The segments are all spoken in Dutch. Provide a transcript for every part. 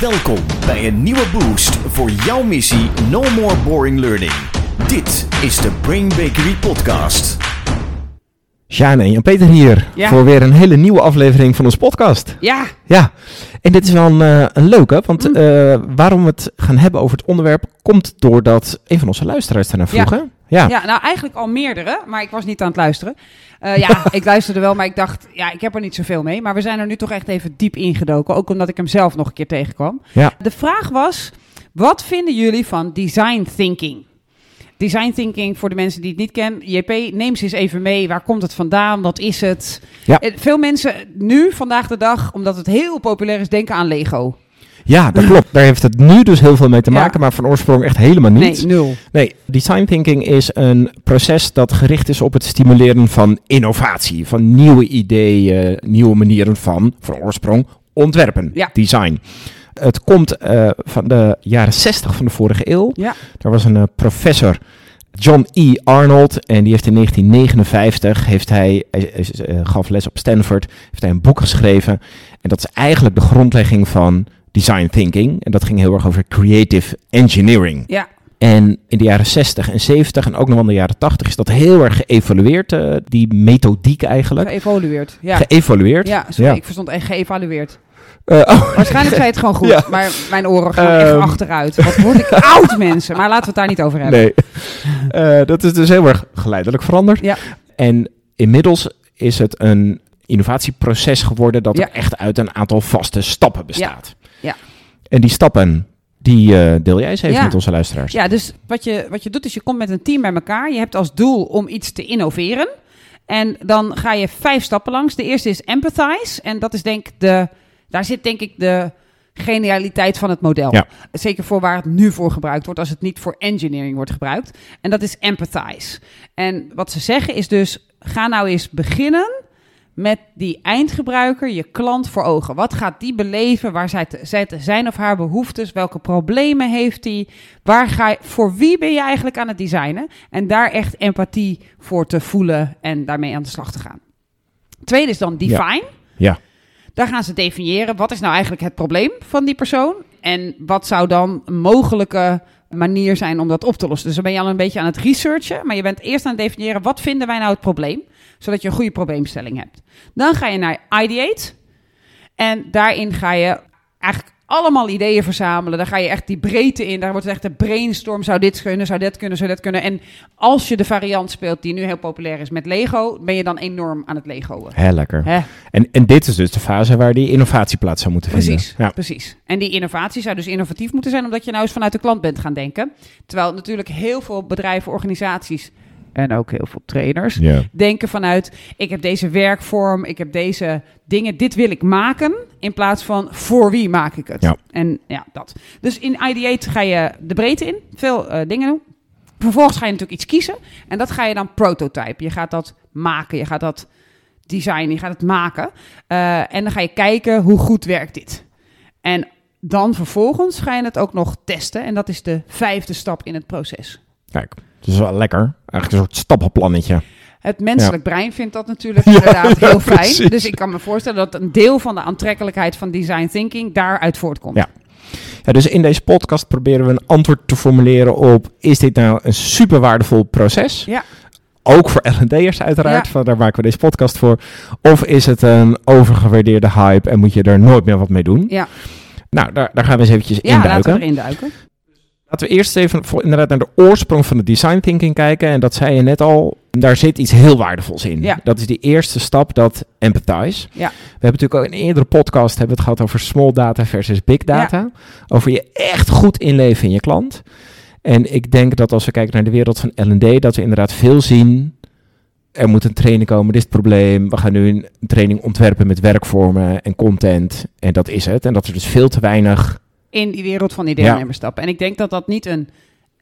Welkom bij een nieuwe boost voor jouw missie No More Boring Learning. Dit is de Brain Bakery Podcast. Sjane en Jan-Peter hier Ja. voor weer een hele nieuwe aflevering van ons podcast. Ja, Ja, en dit is wel een, eh, een leuke, want Mm. eh, waarom we het gaan hebben over het onderwerp komt doordat een van onze luisteraars daarnaar vroeg. Ja. Ja. ja, nou eigenlijk al meerdere, maar ik was niet aan het luisteren. Eh, ja, ik luisterde wel, maar ik dacht, ja, ik heb er niet zoveel mee. Maar we zijn er nu toch echt even diep ingedoken, ook omdat ik hem zelf nog een keer tegenkwam. Ja. De vraag was, wat vinden jullie van design thinking? Design thinking, voor de mensen die het niet kennen, JP, neem ze eens even mee. Waar komt het vandaan? Wat is het? Ja. Eh, Veel mensen nu, vandaag de dag, omdat het heel populair is, denken aan Lego. Ja, dat klopt. Daar heeft het nu dus heel veel mee te Ja. maken, maar van oorsprong echt helemaal niet. Nee, nul. Nee, design thinking is een proces dat gericht is op het stimuleren van innovatie, van nieuwe ideeën, nieuwe manieren van, van oorsprong, ontwerpen, Ja. design. Het komt eh, van de jaren 60 van de vorige eeuw. Ja. Daar was een eh, professor, John E. Arnold, en die heeft in 1959, heeft hij, hij, hij, eh, gaf les op Stanford, heeft hij een boek geschreven. En dat is eigenlijk de grondlegging van design thinking. En dat ging heel erg over creative engineering. Ja, En in de jaren 60 en 70 en ook nog wel in de jaren 80 is dat heel erg geëvalueerd, eh, die methodiek eigenlijk. geëvolueerd. Ja, Geëvalueerd. ja sorry, ik verstond echt geëvalueerd. Eh, oh, Waarschijnlijk zei je het gewoon goed, Ja. maar mijn oren gaan echt Ehm. achteruit. Wat word ik oud, mensen. Maar laten we het daar niet over hebben. nee. Eh, dat is dus heel erg geleidelijk veranderd. Ja. En inmiddels is het een innovatieproces geworden dat Ja. er echt uit een aantal vaste stappen bestaat. Ja. En die stappen, die eh, deel jij eens even Ja. met onze luisteraars. Ja, dus wat je, wat je doet is je komt met een team bij elkaar. Je hebt als doel om iets te innoveren. En dan ga je vijf stappen langs. De eerste is empathize. En dat is denk ik de, daar zit denk ik de genialiteit van het model. Ja. Zeker voor waar het nu voor gebruikt wordt, als het niet voor engineering wordt gebruikt. En dat is empathize. En wat ze zeggen is dus, ga nou eens beginnen met die eindgebruiker, je klant voor ogen. Wat gaat die beleven? Waar zitten zijn of haar behoeftes? Welke problemen heeft die? Waar ga je, voor wie ben je eigenlijk aan het designen? En daar echt empathie voor te voelen en daarmee aan de slag te gaan. Tweede is dan define. Ja. Daar gaan ze definiëren wat is nou eigenlijk het probleem van die persoon en wat zou dan een mogelijke manier zijn om dat op te lossen. Dus dan ben je al een beetje aan het researchen, maar je bent eerst aan het definiëren wat vinden wij nou het probleem, zodat je een goede probleemstelling hebt. Dan ga je naar ideate en daarin ga je eigenlijk allemaal ideeën verzamelen. Daar ga je echt die breedte in. Daar wordt echt een brainstorm. Zou dit kunnen, zou dit kunnen, zou dat kunnen. En als je de variant speelt die nu heel populair is met Lego, ben je dan enorm aan het Legoen. Heel lekker. En, en dit is dus de fase waar die innovatie plaats zou moeten vinden. Precies, Ja. precies. En die innovatie zou dus innovatief moeten zijn, omdat je nou eens vanuit de klant bent gaan denken. Terwijl natuurlijk heel veel bedrijven, organisaties en ook heel veel trainers denken vanuit: ik heb deze werkvorm, ik heb deze dingen, dit wil ik maken, in plaats van voor wie maak ik het. Ja. En ja, dat. Dus in Ideate ga je de breedte in, veel eh, dingen doen. Vervolgens ga je natuurlijk iets kiezen en dat ga je dan prototype. Je gaat dat maken, je gaat dat designen, je gaat het maken. Eh, en dan ga je kijken hoe goed werkt dit. En dan vervolgens ga je het ook nog testen. En dat is de vijfde stap in het proces. Kijk, dat is wel lekker. Eigenlijk een soort stappenplannetje. Het menselijk brein vindt dat natuurlijk Ja, inderdaad ja, heel fijn. precies. Dus ik kan me voorstellen dat een deel van de aantrekkelijkheid van design thinking daaruit voortkomt. Ja. Ja, dus in deze podcast proberen we een antwoord te formuleren op... is dit nou een super waardevol proces? Ja. Ook voor L&D'ers uiteraard, Ja. van, daar maken we deze podcast voor. Of is het een overgewaardeerde hype en moet je er nooit meer wat mee doen? Ja. Nou, daar, daar gaan we eens eventjes Ja, induiken. laten we erin duiken. Laten we eerst even inderdaad naar de oorsprong van de design thinking kijken. En dat zei je net al, daar zit iets heel waardevols in. Ja. Dat is die eerste stap, dat empathize. Ja. We hebben natuurlijk ook in een eerdere podcast hebben we het gehad over small data versus big data. Over je echt goed inleven in je klant. En ik denk dat als we kijken naar de wereld van L&D, dat we inderdaad veel zien. Er moet een training komen, dit is het probleem. We gaan nu een training ontwerpen met werkvormen en content. En dat is het. En dat er dus veel te weinig... In die wereld van die deelnemers stappen. En ik denk dat dat niet een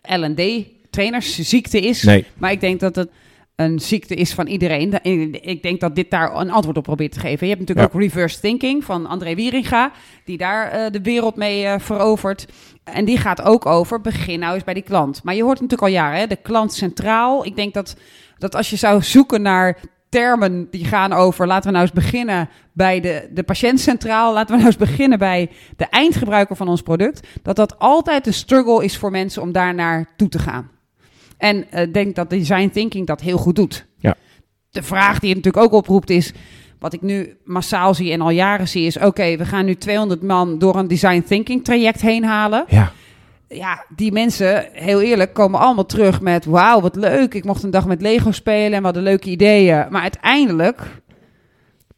L&D trainersziekte is. Nee, Maar ik denk dat het een ziekte is van iedereen. Ik denk dat dit daar een antwoord op probeert te geven. Je hebt natuurlijk Ja. ook reverse thinking van André Wieringa, die daar eh, de wereld mee eh, verovert. En die gaat ook over, begin nou eens bij die klant. Maar je hoort natuurlijk al jaren, hè, de klant centraal. Ik denk dat, dat als je zou zoeken naar termen die gaan over... laten we nou eens beginnen bij de, de patiënt centraal. Laten we nou eens beginnen bij de eindgebruiker van ons product. Dat dat altijd een struggle is voor mensen om daar naar toe te gaan. En ik uh, denk dat design thinking dat heel goed doet. Ja. De vraag die het natuurlijk ook oproept is... Wat ik nu massaal zie en al jaren zie is... oké, we gaan nu 200 man door een design thinking traject heen halen. Ja. Ja, die mensen, heel eerlijk, komen allemaal terug met... wauw, wat leuk, ik mocht een dag met Lego spelen en wat een leuke ideeën. Maar uiteindelijk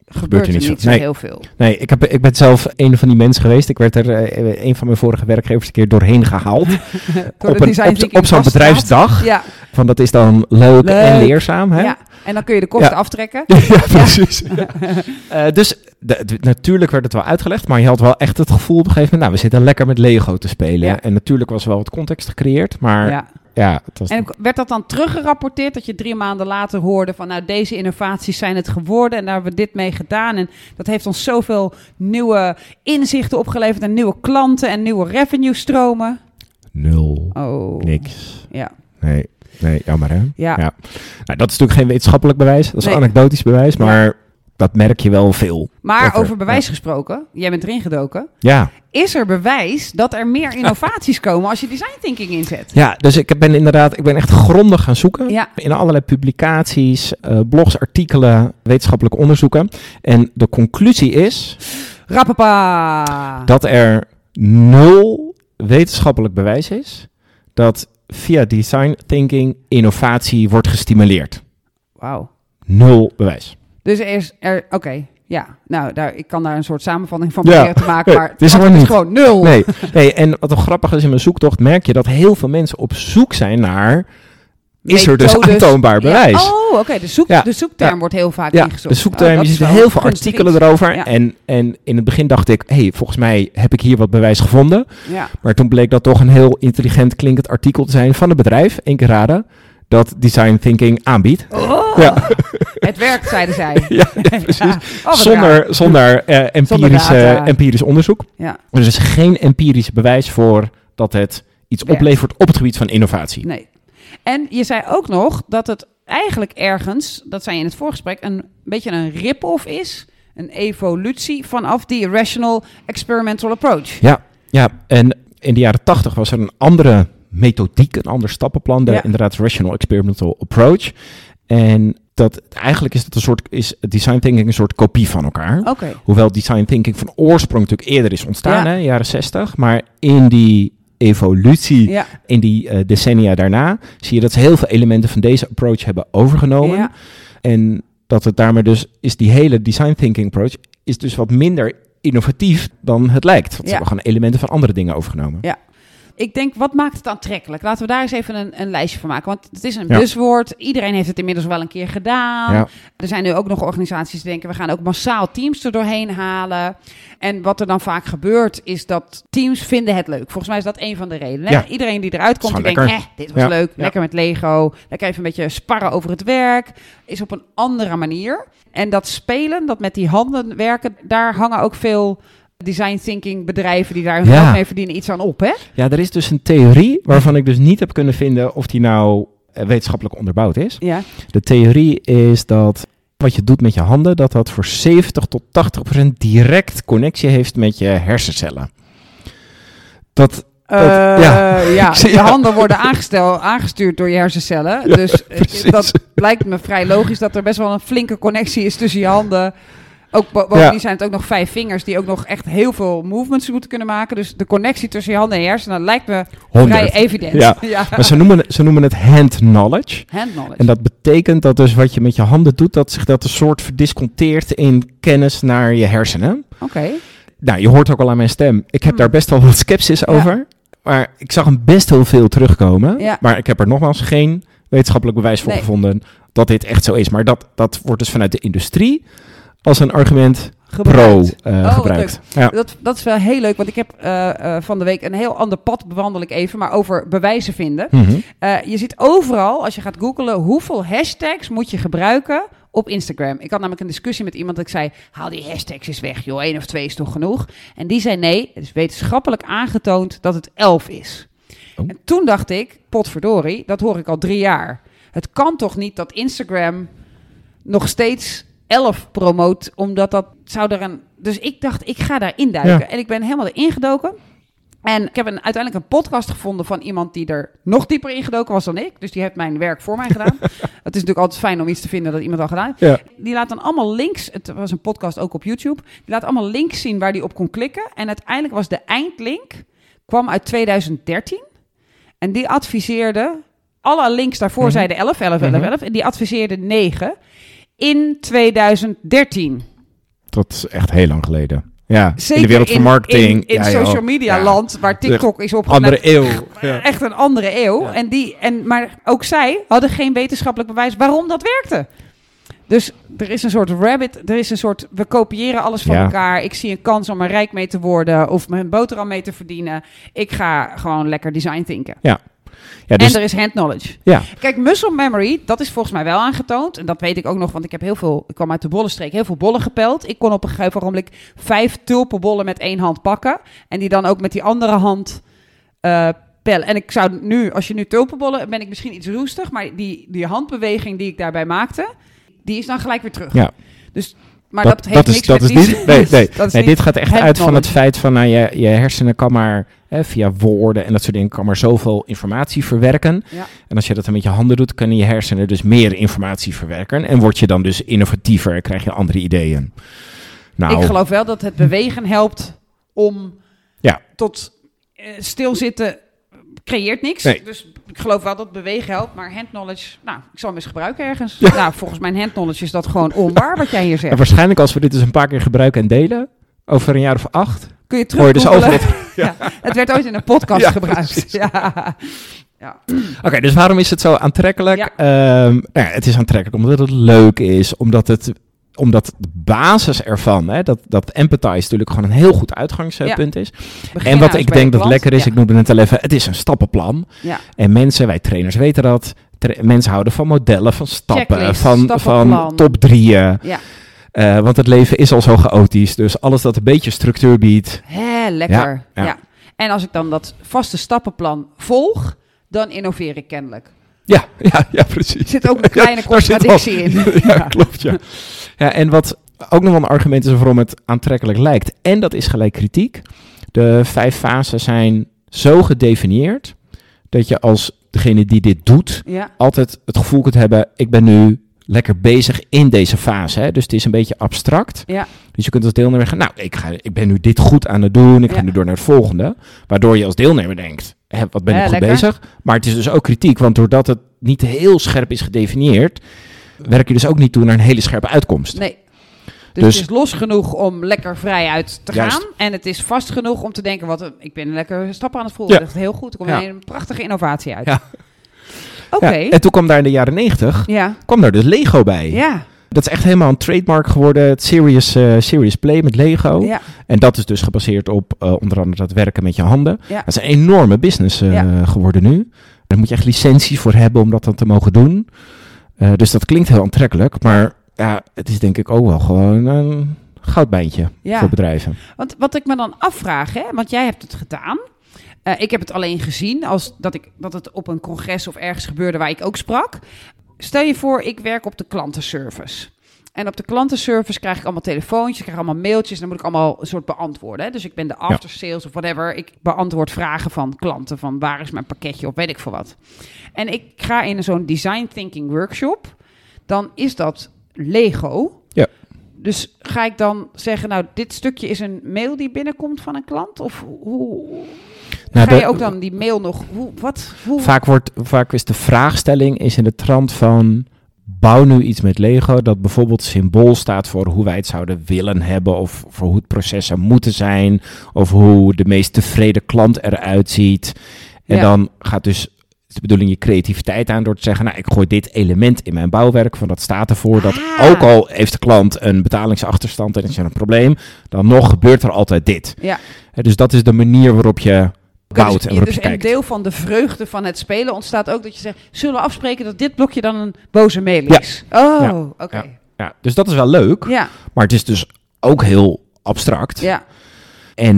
gebeurt er niet zo, nee. heel veel. Nee, ik, heb, ik ben zelf een van die mensen geweest. Ik werd er uh, een van mijn vorige werkgevers een keer doorheen gehaald. op, een, op, op zo'n bedrijfsdag. Ja. Van dat is dan leuk, leuk. en leerzaam. Hè? Ja. En dan kun je de kosten ja. aftrekken. ja, precies. uh, dus de, de, natuurlijk werd het wel uitgelegd, maar je had wel echt het gevoel op een gegeven moment, nou, we zitten lekker met Lego te spelen. Ja. En natuurlijk was wel wat context gecreëerd, maar ja. ja het was en werd dat dan teruggerapporteerd dat je drie maanden later hoorde van, nou, deze innovaties zijn het geworden en daar hebben we dit mee gedaan. En dat heeft ons zoveel nieuwe inzichten opgeleverd en nieuwe klanten en nieuwe revenue stromen. Nul. Oh. Niks. Ja. Nee. Nee, jammer hè? Ja. Nou, dat is natuurlijk geen wetenschappelijk bewijs. Dat is Nee. anekdotisch bewijs, maar dat merk je wel veel. Maar er- over bewijs gesproken, jij bent erin gedoken. Ja. Is er bewijs dat er meer innovaties komen als je design thinking inzet? ja, dus ik ben inderdaad, ik ben echt grondig gaan zoeken. Ja. In allerlei publicaties, eh, blogs, artikelen, wetenschappelijke onderzoeken. En de conclusie is Rappapa! dat er nul wetenschappelijk bewijs is dat via design thinking innovatie wordt gestimuleerd. Wauw. Nul bewijs. Dus er is er, oké, ja. Nou, daar, ik kan daar een soort samenvatting van Ja. proberen te maken, maar Het is het gewoon nul. Nee, nee, en wat wel grappig is in mijn zoektocht, merk je dat heel veel mensen op zoek zijn naar. Is er dus aantoonbaar bewijs? Ja. Oh, oké. De, zoek, Ja. de zoekterm wordt heel vaak Ja, ingezocht. de zoekterm, Oh, je is ziet wel heel veel artikelen erover. En, en in het begin dacht ik, hey, volgens mij heb ik hier wat bewijs gevonden. Ja. Maar toen bleek dat toch een heel intelligent klinkend artikel te zijn van een bedrijf, één keer raden, dat design thinking aanbiedt. Oh, Ja. Het werkt, zeiden zij. Ja, precies. Ja. Oh, zonder zonder eh, empirisch, empirisch onderzoek. Ja, Er is geen empirisch bewijs voor dat het iets Werkt. oplevert op het gebied van innovatie. nee. En je zei ook nog dat het eigenlijk ergens, dat zei je in het voorgesprek, een beetje een rip-off is. Een evolutie vanaf die rational experimental approach. Ja, ja, en in de jaren tachtig was er een andere methodiek, een ander stappenplan, de Ja. inderdaad Rational Experimental Approach. En dat eigenlijk is het een soort, is design thinking een soort kopie van elkaar. Hoewel design thinking van oorsprong natuurlijk eerder is ontstaan, Ja. hè, jaren 60. Maar in die evolutie, Ja. in die eh, decennia daarna, zie je dat ze heel veel elementen van deze approach hebben overgenomen. Ja. En dat het daarmee dus is die hele design thinking approach is dus wat minder innovatief dan het lijkt. Want ze hebben gewoon elementen van andere dingen overgenomen. Ja. Ik denk, wat maakt het aantrekkelijk? Laten we daar eens even een, een lijstje van maken. Want het is een Ja. buswoord. Iedereen heeft het inmiddels wel een keer gedaan. Ja. Er zijn nu ook nog organisaties die denken, we gaan ook massaal teams er doorheen halen. En wat er dan vaak gebeurt, is dat teams vinden het leuk. Volgens mij is dat een van de redenen. Ja. Iedereen die eruit komt, die denkt, eh, dit was leuk. Lekker met Lego. Lekker even een beetje sparren over het werk. Is op een andere manier. En dat spelen, dat met die handen werken, daar hangen ook veel design thinking bedrijven die daar hun Ja. geld mee verdienen iets aan op, hè? ja, er is dus een theorie waarvan ik dus niet heb kunnen vinden of die nou eh, wetenschappelijk onderbouwd is. Ja. De theorie is dat wat je doet met je handen, dat dat voor 70 tot 80 procent direct connectie heeft met je hersencellen. Dat, Eh, ja. ja. Ja. handen worden aangestel, aangestuurd door je hersencellen. Ja, dus eh, precies. dat lijkt me vrij logisch dat er best wel een flinke connectie is tussen je handen. Ook bo- bovendien Ja. zijn het ook nog vijf vingers die ook nog echt heel veel movements moeten kunnen maken. Dus de connectie tussen je handen en hersenen lijkt me 100. vrij evident. Ja. Maar ze noemen, ze noemen het hand knowledge. Hand knowledge. En dat betekent dat dus wat je met je handen doet, dat zich dat een soort verdisconteert in kennis naar je hersenen. Oké. Nou, je hoort ook al aan mijn stem. Ik heb Hmm. daar best wel wat sceptisch Ja. over. Maar ik zag hem best heel veel terugkomen. Ja. Maar ik heb er nogmaals geen wetenschappelijk bewijs voor Nee. gevonden dat dit echt zo is. Maar dat, dat wordt dus vanuit de industrie als een argument Gebruikt. pro eh, wat gebruikt. Ja. Dat, dat is wel heel leuk, want ik heb eh, eh, van de week een heel ander pad bewandel ik even, maar over bewijzen vinden. Mhm. Je ziet overal, als je gaat googlen, hoeveel hashtags moet je gebruiken op Instagram. Ik had namelijk een discussie met iemand dat ik zei, haal die hashtags eens weg, joh, één of twee is toch genoeg? En die zei nee, het is wetenschappelijk aangetoond dat het elf is. Oh. En toen dacht ik, potverdorie, dat hoor ik al drie jaar. Het kan toch niet dat Instagram nog steeds 11 promoot, omdat dat zou er een. Dus ik dacht, ik ga daar induiken. Ja. En ik ben helemaal erin gedoken. En ik heb een, uiteindelijk een podcast gevonden van iemand die er nog dieper ingedoken was dan ik. Dus die heeft mijn werk voor mij gedaan. het is natuurlijk altijd fijn om iets te vinden dat iemand al gedaan heeft. Ja. Die laat dan allemaal links, het was een podcast ook op YouTube. Die laat allemaal links zien waar die op kon klikken. En uiteindelijk was de eindlink, kwam uit 2013. En die adviseerde, alle links daarvoor Mhm. zeiden 11, 11, 11, Mhm. 11. En die adviseerde 9 in 2013. Dat is echt heel lang geleden. Ja, Zeker in de wereld van marketing. In, in ja, social media Ja. land, waar TikTok is opgezet. Andere eeuw. Ja. Echt een andere eeuw. Ja. En die, en, maar ook zij hadden geen wetenschappelijk bewijs waarom dat werkte. Dus er is een soort rabbit, er is een soort, we kopiëren alles van Ja. elkaar. Ik zie een kans om er rijk mee te worden of mijn boterham mee te verdienen. Ik ga gewoon lekker design thinken. Ja, dus, en er is hand knowledge. ja. Kijk, muscle memory, dat is volgens mij wel aangetoond. En dat weet ik ook nog, want ik heb heel veel, ik kwam uit de bollenstreek, heel veel bollen gepeld. Ik kon op een gegeven moment vijf tulpenbollen met één hand pakken. En die dan ook met die andere hand eh, pellen. En ik zou nu, als je nu tulpenbollen, ben ik misschien iets roestig. Maar die, die handbeweging die ik daarbij maakte, die is dan gelijk weer terug. Ja. Dus, maar dat, heeft dat is, niks dat met is niet. Nee, nee. dat is nee niet dit gaat echt uit van het feit van nou, je, je hersenen kan maar hè, via woorden en dat soort dingen kan maar zoveel informatie verwerken. Ja. En als je dat dan met je handen doet, kunnen je hersenen dus meer informatie verwerken. En word je dan dus innovatiever en krijg je andere ideeën. Nou, Ik geloof wel dat het bewegen helpt om Ja. tot eh, stilzitten creëert niks. Nee. Dus ik geloof wel dat bewegen helpt, maar hand knowledge, nou, ik zal hem eens gebruiken ergens. Nou, volgens mijn hand knowledge is dat gewoon onwaar wat jij hier en zegt. waarschijnlijk als we dit dus een paar keer gebruiken en delen, over een jaar of acht, Kun je hoor je dus terug overal... ja. Het werd ooit in een podcast Ja, gebruikt. Ja. Ja. Oké, dus waarom is het zo aantrekkelijk? Ja. Ehm, nou ja, het is aantrekkelijk omdat het leuk is, omdat het omdat de basis ervan, hè, dat, dat empathize natuurlijk gewoon een heel goed uitgangspunt is. Begin En wat nou ik denk de dat lekker is, Ja. ik noemde het al even, het is een stappenplan. Ja. En mensen, wij trainers weten dat. Tra- mensen houden van modellen, van stappen, Checklist, van, van top drieën. Ja. Eh, want het leven is al zo chaotisch, dus alles dat een beetje structuur biedt. Hé, lekker. Ja. En als ik dan dat vaste stappenplan volg, dan innoveer ik kennelijk. Ja, ja, ja, precies. Er zit ook een kleine contradictie in. ja, klopt, ja. ja. En wat ook nog wel een argument is waarom het aantrekkelijk lijkt, en dat is gelijk kritiek. De vijf fasen zijn zo gedefinieerd dat je als degene die dit doet, Ja. altijd het gevoel kunt hebben, ik ben nu lekker bezig in deze fase. Hè? Dus het is een beetje abstract. Ja. Dus je kunt als deelnemer zeggen, nou, ik, ga, ik ben nu dit goed aan het doen, ik ga nu door naar het volgende. Waardoor je als deelnemer denkt, wat ben ik goed lekker. bezig? Maar het is dus ook kritiek, want doordat het niet heel scherp is gedefinieerd, werk je dus ook niet toe naar een hele scherpe uitkomst. Nee. Dus, Dus- het is los genoeg om lekker vrij uit te Juist. gaan. En het is vast genoeg om te denken, wat, een- ik ben lekker stappen aan het voeren. Ja. Dat is heel goed. Er komt Ja. een prachtige innovatie uit. Ja. Oké. En toen kwam daar in de jaren negentig, kwam daar dus Lego bij. Ja. Dat is echt helemaal een trademark geworden, het Serious, eh, serious Play met Lego. Ja. En dat is dus gebaseerd op eh, onder andere dat werken met je handen. Ja. Dat is een enorme business eh, Ja. geworden nu. Daar moet je echt licenties voor hebben om dat dan te mogen doen. Dus dat klinkt heel aantrekkelijk. Maar ja, het is denk ik ook wel gewoon een goudbijntje voor bedrijven. Want wat ik me dan afvraag, hè, want jij hebt het gedaan. Ik heb het alleen gezien als dat, ik, dat het op een congres of ergens gebeurde waar ik ook sprak. Stel je voor, ik werk op de klantenservice. En op de klantenservice krijg ik allemaal telefoontjes, ik krijg allemaal mailtjes. En dan moet ik allemaal een soort beantwoorden. Hè? Dus ik ben de after sales of whatever. Ik beantwoord vragen van klanten van waar is mijn pakketje of weet ik veel wat. En ik ga in zo'n design thinking workshop. Dan is dat Lego. Ja. Dus ga ik dan zeggen, nou, dit stukje is een mail die binnenkomt van een klant? Of hoe... Nou, ga je ook dan die mail nog... Hoe, wat? Hoe, Vaak, wordt, vaak is de vraagstelling is in de trant van... Bouw nu iets met Lego dat bijvoorbeeld symbool staat voor hoe wij het zouden willen hebben. Of voor hoe het proces zou moeten zijn. Of hoe de meest tevreden klant eruit ziet. En Ja. dan gaat dus de bedoeling je creativiteit aan door te zeggen... Nou, ik gooi dit element in mijn bouwwerk. Van dat staat ervoor dat Ah. ook al heeft de klant een betalingsachterstand en is er een probleem. Dan nog gebeurt er altijd dit. Ja. Dus dat is de manier waarop je dus, en dus een deel van de vreugde van het spelen ontstaat ook dat je zegt... Zullen we afspreken dat dit blokje dan een boze mail Ja. is? Oh, Ja. oké. Ja. Ja, dus dat is wel leuk. Ja, Maar het is dus ook heel abstract. ja. En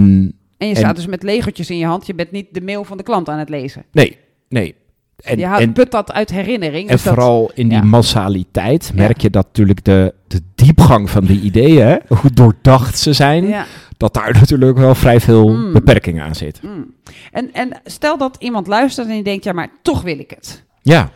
En je En- staat dus met legertjes in je hand. Je bent niet de mail van de klant aan het lezen. nee, nee. En, je haalt, en, put dat uit herinnering. en dus dat- vooral in die ja. massaliteit merk Ja. je dat natuurlijk de, de diepgang van die ideeën, hè, hoe doordacht ze zijn, ja. dat daar natuurlijk wel vrij veel Mm. beperking aan zit. Mm. En, en stel dat iemand luistert en die denkt, ja, maar toch wil ik het. Ja,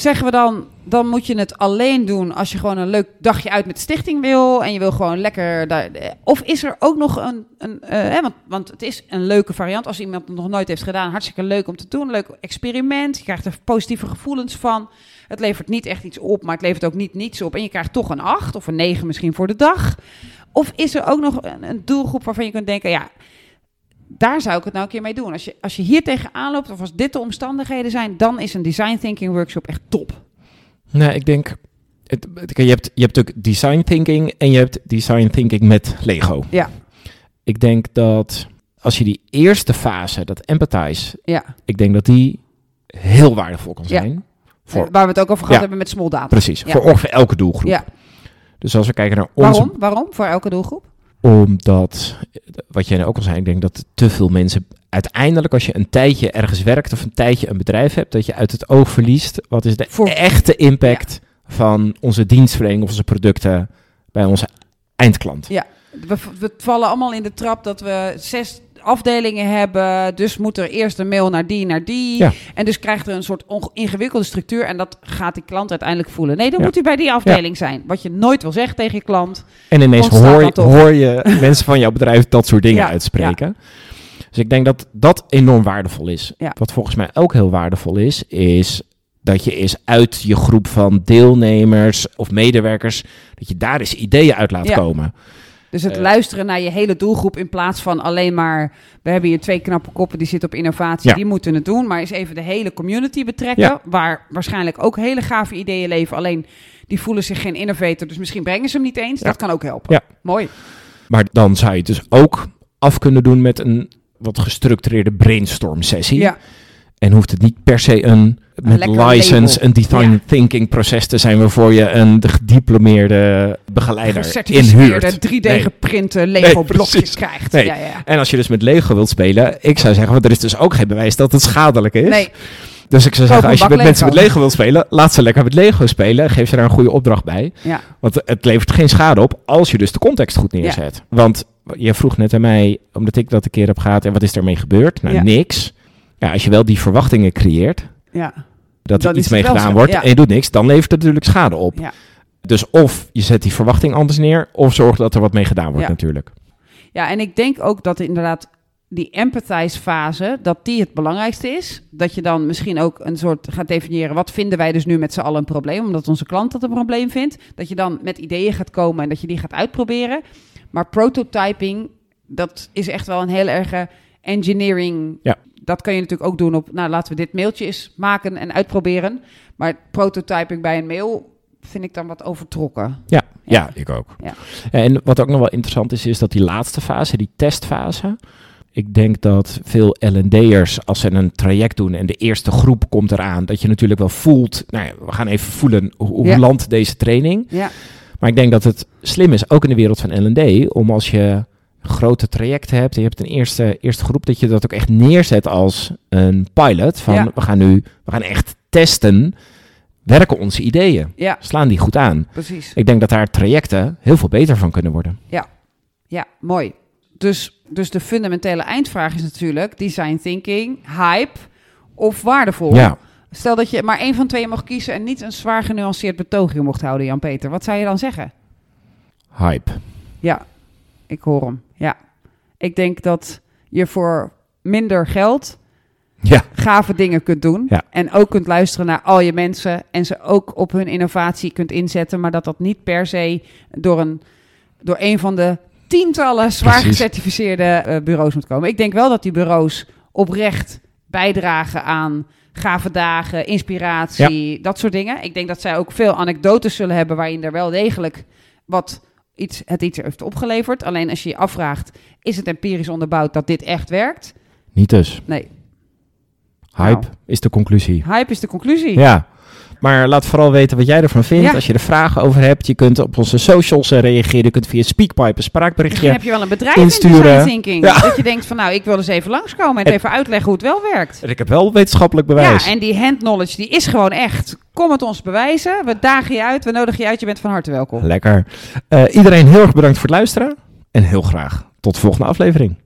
Zeggen we dan, dan moet je het alleen doen als je gewoon een leuk dagje uit met de stichting wil en je wil gewoon lekker daar. eh, Of is er ook nog een, een eh, hè, want, want het is een leuke variant als iemand het nog nooit heeft gedaan, hartstikke leuk om te doen, leuk experiment. Je krijgt er positieve gevoelens van. Het levert niet echt iets op, maar het levert ook niet niets op en je krijgt toch een 8 of een 9 misschien voor de dag. Of is er ook nog een, een doelgroep waarvan je kunt denken, ja, daar zou ik het nou een keer mee doen. Als je, als je hier tegenaan loopt of als dit de omstandigheden zijn, dan is een design thinking workshop echt top. nou, ik denk, het, je, hebt, je hebt natuurlijk design thinking en je hebt design thinking met Lego. Ja. Ik denk dat als je die eerste fase, dat empathize, Ja. ik denk dat die heel waardevol kan Ja. zijn. Voor, Waar we het ook over gehad Ja. hebben met small data. precies, Ja. voor ongeveer elke doelgroep. Ja. Dus als we kijken naar onze Waarom? Waarom? Voor elke doelgroep? Omdat, wat jij ook al zei, ik denk dat te veel mensen uiteindelijk als je een tijdje ergens werkt of een tijdje een bedrijf hebt, dat je uit het oog verliest wat is de Voor- echte impact van onze dienstverlening of onze producten bij onze eindklant. Ja. We, we vallen allemaal in de trap dat we zes afdelingen hebben. Dus moet er eerst een mail naar die, naar die. Ja. En dus krijgt er een soort ingewikkelde structuur. En dat gaat die klant uiteindelijk voelen. Nee, dan Ja. moet u bij die afdeling zijn. Wat je nooit wil zeggen tegen je klant. En ineens hoor hoor je mensen van jouw bedrijf dat soort dingen uitspreken. Dus ik denk dat dat enorm waardevol is. Ja. Wat volgens mij ook heel waardevol is, is dat je eens uit je groep van deelnemers of medewerkers, dat je daar eens ideeën uit laat komen. Dus het Eh. luisteren naar je hele doelgroep in plaats van alleen maar... We hebben hier twee knappe koppen die zitten op innovatie, Ja. die moeten het doen. Maar eens even de hele community betrekken. Ja. Waar waarschijnlijk ook hele gave ideeën leven. Alleen die voelen zich geen innovator, dus misschien brengen ze hem niet eens. Ja. Dat kan ook helpen. Mooi. Maar dan zou je het dus ook af kunnen doen met een wat gestructureerde brainstorm sessie. Ja. En hoeft het niet per se een met license, label. een design Ja. thinking proces te zijn waarvoor je een de gediplomeerde begeleider inhuurt. 3D Nee. geprinte Lego Nee, blokjes krijgt. Nee. Ja, ja. En als je dus met Lego wilt spelen, ik zou zeggen, want er is dus ook geen bewijs dat het schadelijk is. Nee, Dus ik zou Koop zeggen, als je met mensen met Lego. Wilt spelen, laat ze lekker met Lego spelen. Geef ze daar een goede opdracht bij. ja. Want het levert geen schade op als je dus de context goed neerzet. Want je vroeg net aan mij, omdat ik dat een keer heb gehad, en wat is ermee gebeurd? Nou, niks. Ja, als je wel die verwachtingen creëert, ja. Dat er iets mee gedaan zo, wordt ja. en je doet niks, dan levert het natuurlijk schade op. Ja. Dus of je zet die verwachting anders neer, of zorg dat er wat mee gedaan wordt Ja. natuurlijk. Ja, en ik denk ook dat inderdaad die empathize fase, dat die het belangrijkste is. Dat je dan misschien ook een soort gaat definiëren, wat vinden wij dus nu met z'n allen een probleem, omdat onze klant dat een probleem vindt. Dat je dan met ideeën gaat komen en dat je die gaat uitproberen. Maar prototyping, dat is echt wel een heel erge engineering. Ja. Dat kan je natuurlijk ook doen op, nou laten we dit mailtje eens maken en uitproberen. Maar prototyping bij een mail vind ik dan wat overtrokken. Ja, ja. Ja. ik ook. Ja. En wat ook nog wel interessant is, is dat die laatste fase, die testfase. Ik denk dat veel L&D'ers, als ze een traject doen en de eerste groep komt eraan, dat je natuurlijk wel voelt, nou ja, we gaan even voelen hoe, hoe Ja. landt deze training. Ja, Maar ik denk dat het slim is, ook in de wereld van L&D, om als je grote trajecten hebt en je hebt een eerste, eerste groep, dat je dat ook echt neerzet als een pilot. Van Ja. we gaan nu, we gaan echt testen, werken onze ideeën? ja, Slaan die goed aan? precies. Ik denk dat daar trajecten heel veel beter van kunnen worden. Ja, mooi. Dus, dus de fundamentele eindvraag is natuurlijk design thinking, hype of waardevol. Ja, Stel dat je maar één van twee mocht kiezen en niet een zwaar genuanceerd betoogje mocht houden, Jan-Peter. Wat zou je dan zeggen? hype. Ja, ik hoor hem. Ja. Ik denk dat je voor minder geld Ja, gave dingen kunt doen. Ja. En ook kunt luisteren naar al je mensen. En ze ook op hun innovatie kunt inzetten. Maar dat dat niet per se door een, door een van de tientallen zwaar Precies. gecertificeerde eh, bureaus moet komen. Ik denk wel dat die bureaus oprecht bijdragen aan gave dagen, inspiratie, dat soort dingen. Ik denk dat zij ook veel anekdotes zullen hebben waarin er wel degelijk wat iets, het iets heeft opgeleverd. Alleen als je je afvraagt, is het empirisch onderbouwd dat dit echt werkt? niet dus. Nee. Hype Nou. is de conclusie. Hype is de conclusie. Ja, Maar laat vooral weten wat jij ervan vindt. Ja. Als je er vragen over hebt, je kunt op onze socials eh, reageren. Je kunt via Speakpipe een spraakberichtje. heb je wel een bedrijf insturen. in design thinking. Ja. Dat je denkt van nou, ik wil eens even langskomen en het En- even uitleggen hoe het wel werkt. Ik heb wel wetenschappelijk bewijs. Ja, en die hand knowledge die is gewoon echt. Kom het ons bewijzen. We dagen je uit, we nodigen je uit. Je bent van harte welkom. Lekker. Eh, iedereen heel erg bedankt voor het luisteren. En heel graag tot de volgende aflevering.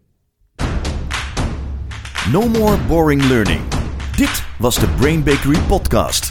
No more boring learning. Dit was de Brain Bakery podcast.